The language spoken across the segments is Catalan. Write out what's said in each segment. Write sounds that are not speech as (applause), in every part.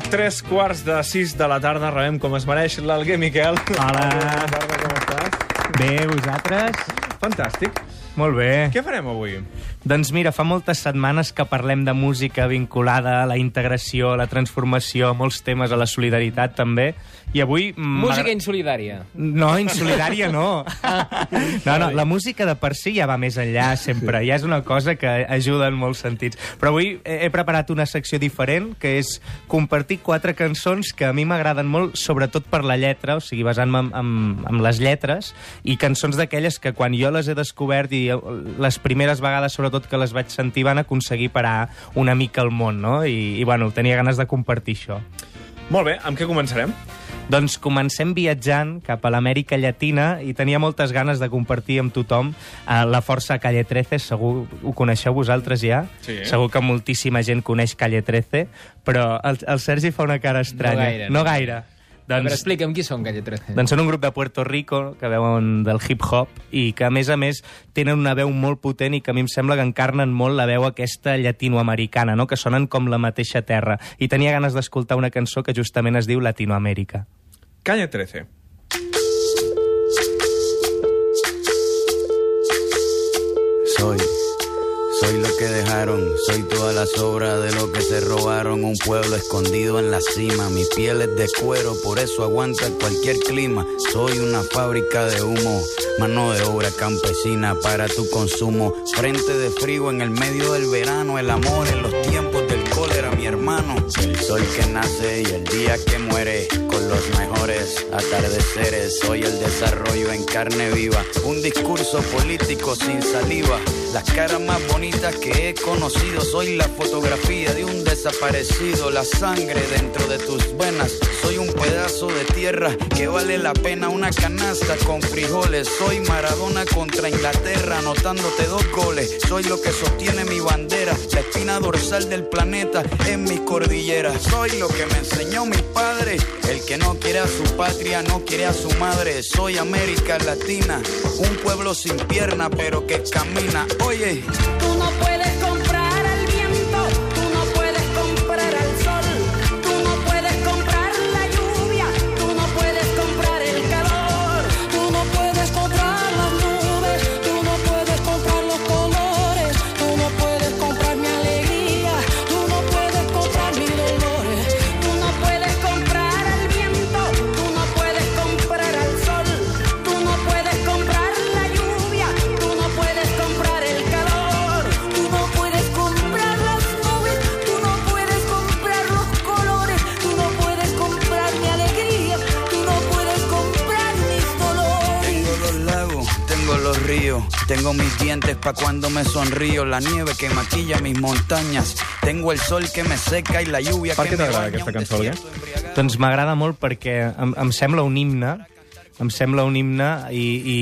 tres quarts de sis de la tarda. Rebem com es mereix l'Alguer Miquel. Hola. Bona tarda, com estàs? Bé, vosaltres? Fantàstic. Molt bé. Què farem avui? Doncs mira, fa moltes setmanes que parlem de música vinculada a la integració, a la transformació, a molts temes, a la solidaritat també, i avui... Música insolidària. No, insolidària no. No, no, la música de per si ja va més enllà sempre, ja és una cosa que ajuda en molts sentits. Però avui he preparat una secció diferent, que és compartir quatre cançons que a mi m'agraden molt, sobretot per la lletra, o sigui, basant-me en, en, en les lletres, i cançons d'aquelles que quan jo les he descobert i les primeres vegades, sobretot que les vaig sentir, van aconseguir parar una mica el món, no? I, i bueno, tenia ganes de compartir això. Molt bé, amb què començarem? Doncs comencem viatjant cap a l'Amèrica Llatina i tenia moltes ganes de compartir amb tothom eh, la força Calle 13, segur ho coneixeu vosaltres ja? Sí. Segur que moltíssima gent coneix Calle 13, però el, el Sergi fa una cara estranya. gaire, No no. Gaire. A veure, Doncs, explica'm qui són, Calle 13. doncs són un grup de Puerto Rico que veuen del hip-hop i que, a més a més, tenen una veu molt potent i que a mi em sembla que encarnen molt la veu aquesta llatinoamericana, no? que sonen com la mateixa terra. I tenia ganes d'escoltar una cançó que justament es diu Latinoamèrica. Canya 13. Soy, soy lo que dejaron, soy toda la sobra de lo que se robaron. Un pueblo escondido en la cima, mi piel es de cuero, por eso aguanta cualquier clima. Soy una fábrica de humo, mano de obra campesina para tu consumo. Frente de frío en el medio del verano, el amor en los tiempos del cólera, mi hermano. El sol que nace y el día que muere, con los mejores atardeceres. Soy el desarrollo en carne viva, un discurso político sin saliva. Las caras más bonitas que he conocido, soy la fotografía de un desaparecido, la sangre dentro de tus venas. Soy un pedazo de tierra que vale la pena una canasta con frijoles. Soy Maradona contra Inglaterra, anotándote dos goles. Soy lo que sostiene mi bandera, la espina dorsal del planeta en mis cordilleras. Soy lo que me enseñó mi padre, el que no quiere a su patria, no quiere a su madre. Soy América Latina, un pueblo sin pierna pero que camina. Tu não pode ríos, tengo mis dientes pa' cuando me sonrío, la nieve que maquilla mis montañas, tengo el sol que me seca y la lluvia Per que què me t'agrada baña, aquesta un cançó, Alguer? desierto embriagado. Doncs m'agrada molt perquè em, em sembla un himne, em sembla un himne i, i,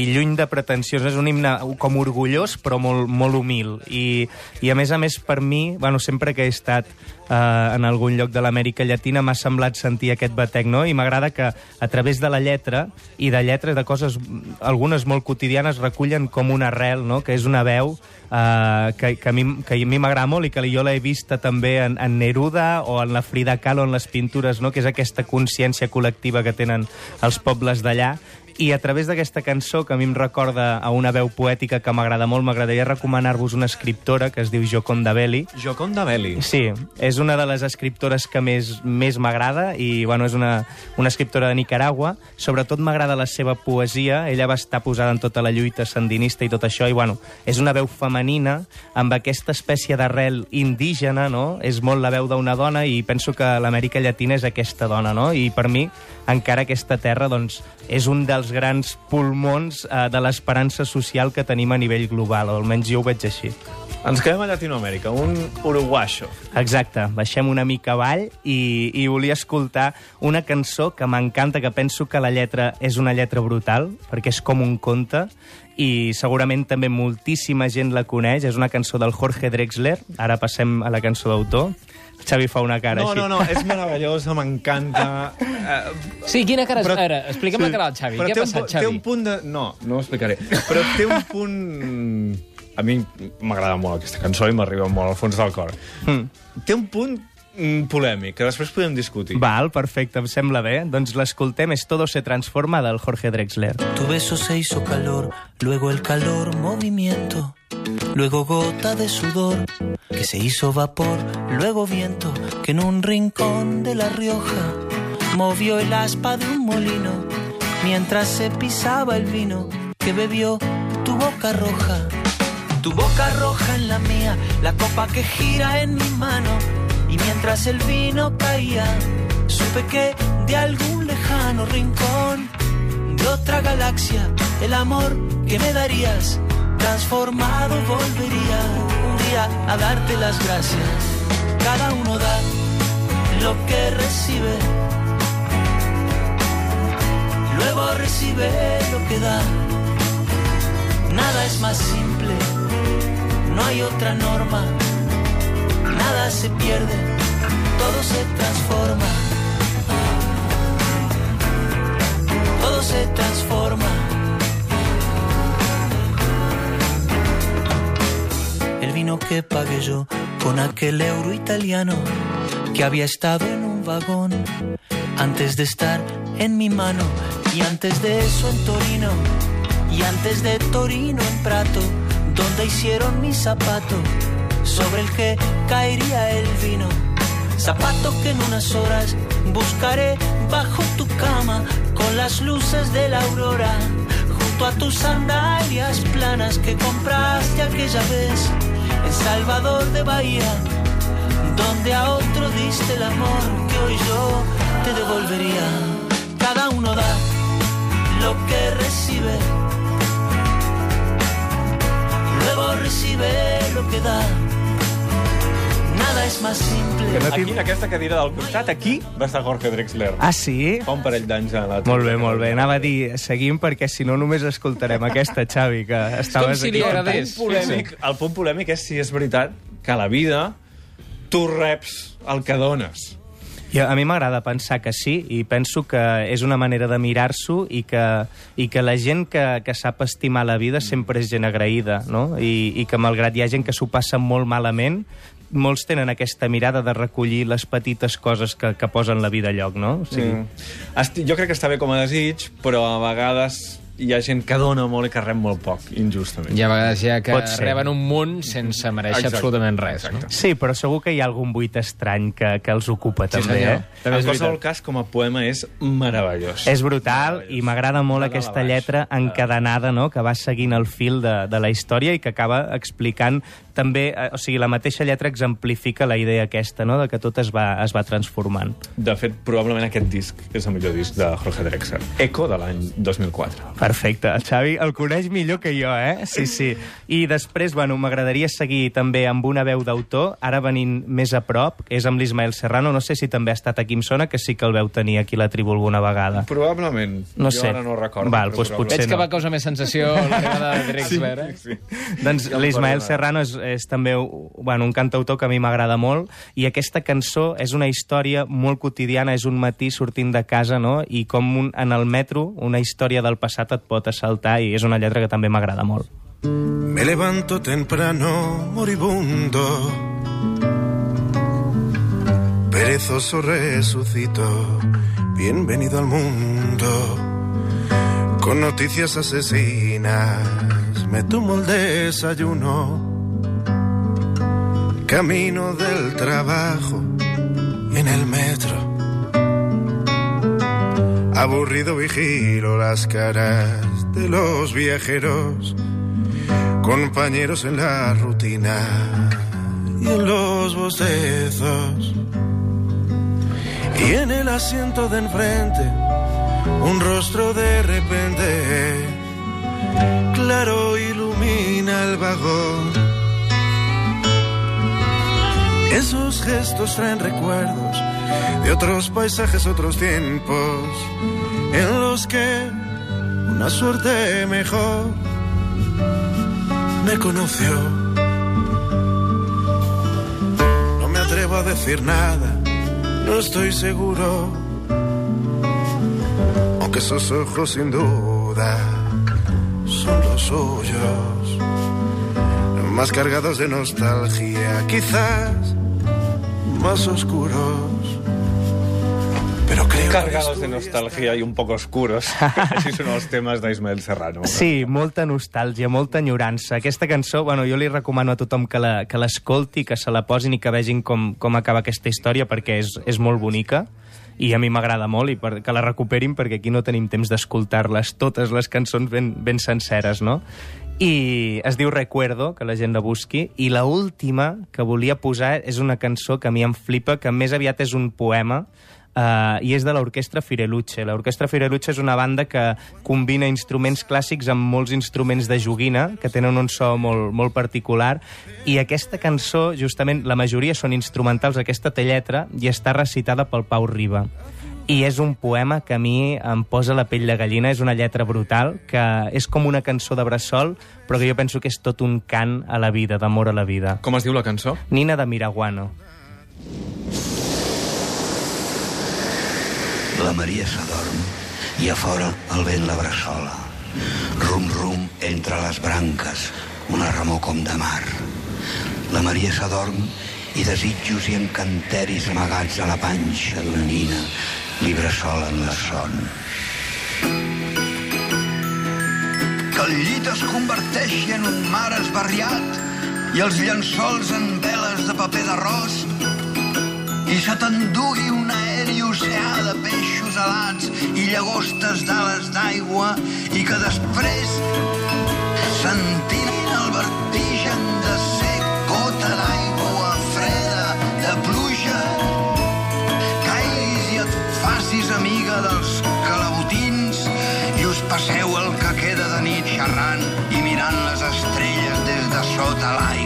i lluny de pretensions. És un himne com orgullós, però molt, molt humil. I, I, a més a més, per mi, bueno, sempre que he estat eh, en algun lloc de l'Amèrica Llatina m'ha semblat sentir aquest batec, no? I m'agrada que a través de la lletra i de lletres de coses, algunes molt quotidianes, recullen com una arrel, no? Que és una veu eh, que, a mi, que a mi m'agrada molt i que jo l'he vista també en, en Neruda o en la Frida Kahlo, en les pintures, no? que és aquesta consciència col·lectiva que tenen els pobles d'allà. I a través d'aquesta cançó, que a mi em recorda a una veu poètica que m'agrada molt, m'agradaria recomanar-vos una escriptora que es diu Joconda Belli, Joconda Belli. Sí, és una de les escriptores que més més m'agrada i bueno, és una, una escriptora de Nicaragua. Sobretot m'agrada la seva poesia. Ella va estar posada en tota la lluita sandinista i tot això, i bueno, és una veu femenina amb aquesta espècie d'arrel indígena, no? És molt la veu d'una dona i penso que l'Amèrica Llatina és aquesta dona, no? I per mi, encara aquesta terra, doncs, és un dels grans pulmons eh, de l'esperança social que tenim a nivell global, o almenys jo ho veig així. Ens quedem a Llatinoamèrica, un uruguaixo. Exacte, baixem una mica avall i, i volia escoltar una cançó que m'encanta, que penso que la lletra és una lletra brutal, perquè és com un conte, i segurament també moltíssima gent la coneix. És una cançó del Jorge Drexler. Ara passem a la cançó d'autor. Xavi fa una cara No, així. no, no, és meravellosa, m'encanta. (laughs) Eh, Sí, quina cara... Però- Però, ara, explica'm sí, la cara del Xavi. Què ha un, passat, pu- Xavi? Té un punt de... No, no ho explicaré. (laughs) Però té un punt... A mi m'agrada molt aquesta cançó i m'arriba molt al fons del cor. Mm. Té un punt mm, polèmic, que després podem discutir. Val, perfecte, em sembla bé. Doncs l'escoltem, és Todo se transforma, del Jorge Drexler. Tu beso se hizo calor, luego el calor movimiento, luego gota de sudor que se hizo vapor, luego viento que en un rincón de La Rioja movió el aspa de un molino mientras se pisaba el vino que bebió tu boca roja. Tu boca roja en la mía, la copa que gira en mi mano y mientras el vino caía, supe que de algún lejano rincón de otra galaxia, el amor que me darías, transformado volvería un día a darte las gracias. Cada uno da lo que recibe, luego recibe lo que da. Nada es más simple, no hay otra norma, nada se pierde, todo se transforma. todo se transforma. El vino que pagué yo con aquel euro italiano que había estado en un vagón antes de estar en mi mano y antes de eso en Torino y antes de Torino en Prato donde hicieron mi zapato sobre el que caería el vino. Zapato que en unas horas buscaré bajo tu cama con las luces de la aurora, junto a tus sandalias planas que compraste aquella vez en Salvador de Bahía, donde a otro diste el amor que hoy yo te devolvería. Cada uno da lo que recibe, luego recibe lo que da. Nada es más simple. Aquí, en aquesta cadira del costat, aquí, va estar Jorge Drexler. Ah, sí? Fa un parell d'anys a la Molt bé, molt bé. Anava a dir, seguim, perquè si no només escoltarem aquesta, Xavi, que estaves si li aquí. agradés. El punt polèmic, el punt polèmic és si és veritat que a la vida tu reps el que dones. I a mi m'agrada pensar que sí, i penso que és una manera de mirar-s'ho i, que, i que la gent que, que sap estimar la vida sempre és gent agraïda, no? I, i que malgrat hi ha gent que s'ho passa molt malament, molts tenen aquesta mirada de recollir les petites coses que, que posen la vida a lloc, no? O sigui, Mm. Jo crec que està bé com a desig, però a vegades hi ha gent que dona molt i que rep molt poc, injustament. Hi ha vegades ja que Pot ser. reben un munt sense mereixer Exacte. absolutament res. No? Sí, però segur que hi ha algun buit estrany que, que els ocupa, Sí, també, senyor. eh? També és en qualsevol cas, com a poema és meravellós. És brutal i m'agrada molt a aquesta lletra encadenada, no?, que va seguint el fil de, de la història i que acaba explicant també... eh, O sigui, la mateixa lletra exemplifica la idea aquesta, no?, de que tot es va, es va transformant. De fet, probablement aquest disc és el millor disc de Jorge Drexler. Eco, de l'any 2004. Perfecte. El Xavi el coneix millor que jo, eh? Sí, sí. I després, bueno, m'agradaria seguir també amb una veu d'autor, ara venint més a prop, és amb l'Ismael Serrano. No sé si també ha estat aquí, em sona que sí que el veu tenir aquí a la tribu alguna vegada. Probablement. No jo sé. ara no ho recordo. Val, doncs potser Veig que no. va causar més sensació l'arribada de Drexler, eh? Sí. Doncs Ja em l'Ismael. Serrano és, és també bueno, un cantautor que a mi m'agrada molt i aquesta cançó és una història molt quotidiana, és un matí sortint de casa no? i com un, en el metro una història del passat et pot assaltar i és una lletra que també m'agrada molt. Me levanto temprano, moribundo. Perezoso resucito, bienvenido al mundo. Con noticias asesinas, me tomo el desayuno. Camino del trabajo en el metro. Aburrido vigilo las caras de los viajeros compañeros en la rutina y en los bostezos. Y en el asiento de enfrente, un rostro de repente, claro ilumina el vagón. Esos gestos traen recuerdos de otros paisajes, otros tiempos, en los que una suerte mejor me conoció. No me atrevo a decir nada, no estoy seguro. Aunque esos ojos sin duda son los suyos, más cargados de nostalgia, quizás más oscuros. Pero creo que Cargados de nostalgia y un poco oscuros. (laughs) Així són els temes d'Ismael Serrano. Sí, molta nostàlgia, molta enyorança. Aquesta cançó, bueno, jo li recomano a tothom que la- que l'escolti, que se la posin i que vegin com, com acaba aquesta història, perquè és, és molt bonica i a mi m'agrada molt i per, que la recuperin perquè aquí no tenim temps d'escoltar-les totes les cançons ben, ben senceres, no? I es diu Recuerdo, que la gent la busqui, i la última que volia posar és una cançó que a mi em flipa, que més aviat és un poema, Uh, i és de l'Orquestra Fireluche. L'Orquestra Fireluche és una banda que combina instruments clàssics amb molts instruments de joguina, que tenen un so molt, molt particular, i aquesta cançó, justament, la majoria són instrumentals, aquesta té lletra, i està recitada pel Pau Riba. I és un poema que a mi em posa la pell de gallina, és una lletra brutal, que és com una cançó de bressol, però que jo penso que és tot un cant a la vida, d'amor a la vida. Com es diu la cançó? Nina de Miraguano. La Maria s'adorm i a fora el vent la bressola. Rum-rum entre les branques, una remor com de mar. La Maria s'adorm i desitjos i encanteris amagats a la panxa d'una nina li bressolen la son. Que el llit es converteixi en un mar esbarriat i els llençols en veles de paper d'arròs i se t'endugui un aeri oceà de peixos alats i llagostes d'ales d'aigua i que després sentint el vertigen de ser gota d'aigua freda de pluja. Caiguis i et facis amiga dels calabotins i us passeu el que queda de nit xerrant i mirant les estrelles des de sota l'aigua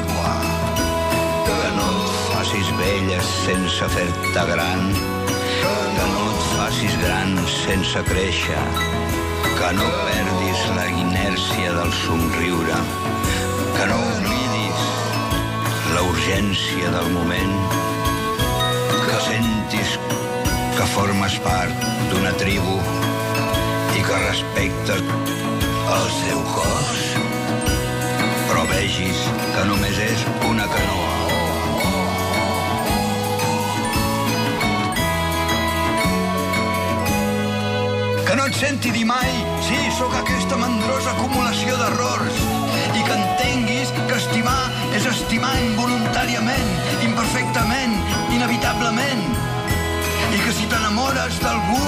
vella sense fer-te gran, que no et facis gran sense créixer, que no perdis la inèrcia del somriure, que no oblidis la urgència del moment, que sentis que formes part d'una tribu i que respectes el seu cos, però vegis que només és una canoa. Et senti dir mai, sí, sóc aquesta mandrosa acumulació d'errors. I que entenguis que estimar és estimar involuntàriament, imperfectament, inevitablement. I que si t'enamores d'algú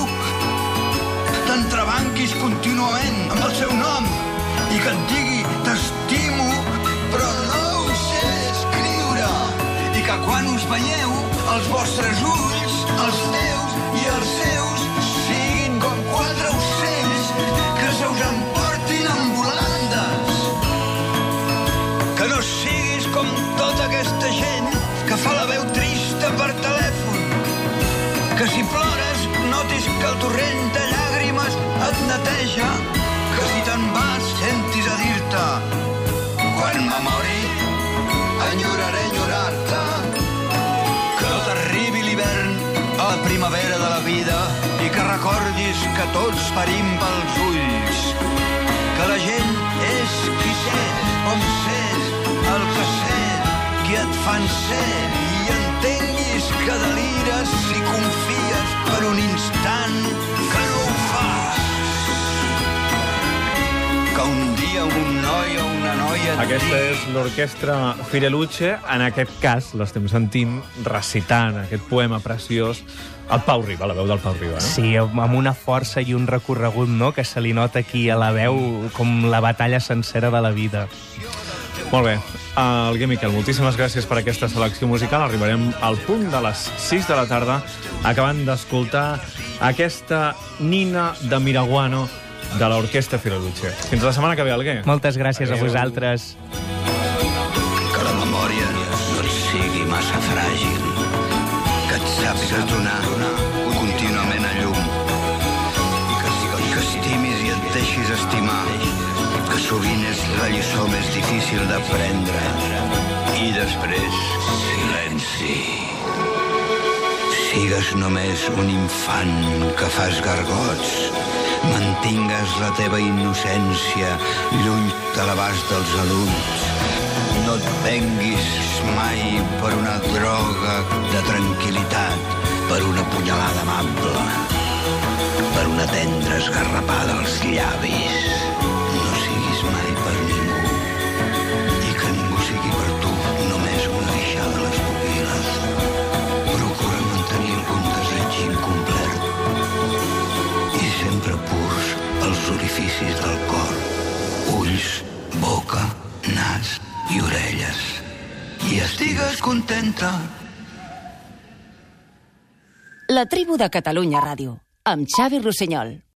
t'entrebanquis contínuament amb el seu nom i que et digui t'estimo però no ho sé escriure. I que quan us veieu els vostres ulls, els teus i els seus com quatre ocells que se us parim pels ulls, que la gent és qui sés, on sés, el que sés, qui et fan ser i entenguis que delires si confies per un instant que no ho fas. Que un dia un noi o una noia Aquesta és l'orquestra Fireluche. En aquest cas, l'estem sentint recitant aquest poema preciós el Pau Riba, la veu del Pau Riba, no? Sí, amb una força i un recorregut, no?, que se li nota aquí a la veu com la batalla sencera de la vida. Molt bé. Alguer Miquel, moltíssimes gràcies per aquesta selecció musical. Arribarem al punt de les 6 de la tarda acabant d'escoltar aquesta Nina de Miraguano de l'Orquestra Fireluche. Fins la setmana que ve, Alguer. Moltes gràcies a vosaltres. que la memòria no et sigui massa fràgil, que et sàpigues donar contínuament a llum, i que, i que estimis i et deixis estimar, que sovint és la lliçó més difícil d'aprendre. I després, silenci. Sigues només un infant que fas gargots, mantingues la teva innocència lluny de l'abast dels adults, No et venguis mai per una droga de tranquil·litat, per una punyalada amable, per una tendra esgarrapada als llavis. La tribu de Catalunya Ràdio, amb Xavi Rossinyol.